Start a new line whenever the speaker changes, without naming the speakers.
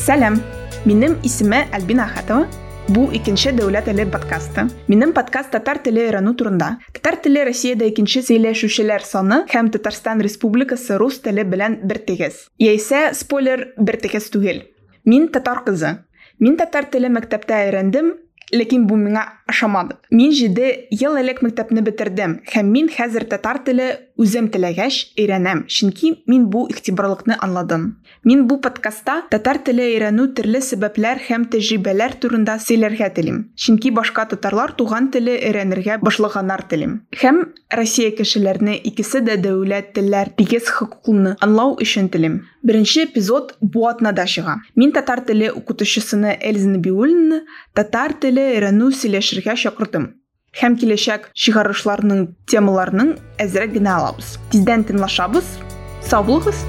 Сәлем, минем исеме Альбина Ахатова. Бу икенче дәүләт теле подкасты. Минем подкаст татар теле өйрәнү турында. Татар теле Россиядә икенче сөйләшүчеләр саны һәм Татарстан Республикасы рус теле белән бертигез. Яисә спойлер бертигез түгел. Мин татар кызы. Мин татар теле мәктәптә өйрәндем, ләкин бу миңа ошамады. Мин 7 ел элек мәктәпне бетердем һәм мин хәзер татар теле үзем теләгәч өйрәнәм, чөнки мин бу игътибарлыкны аңладым. Мин бу подкастта татар теле өйрәнү төрле сәбәпләр һәм тәҗрибәләр турында сөйләргә телим. Чөнки башка татарлар туган теле өйрәнергә башлаганнар телим. Һәм Россия кешеләрне икесе дә дәүләт телләр тигез хокукны аңлау өчен телим. Беренче эпизод бу атнада чыга. Мин татар теле укытучысыны Эльза Набиуллина татар теле өйрәнү сөйләшергә чакырдым һәм киләчәк чыгарышларның темаларының әзрәк генә алабыз. Тиздән тыңлашабыз. Сау булыгыз!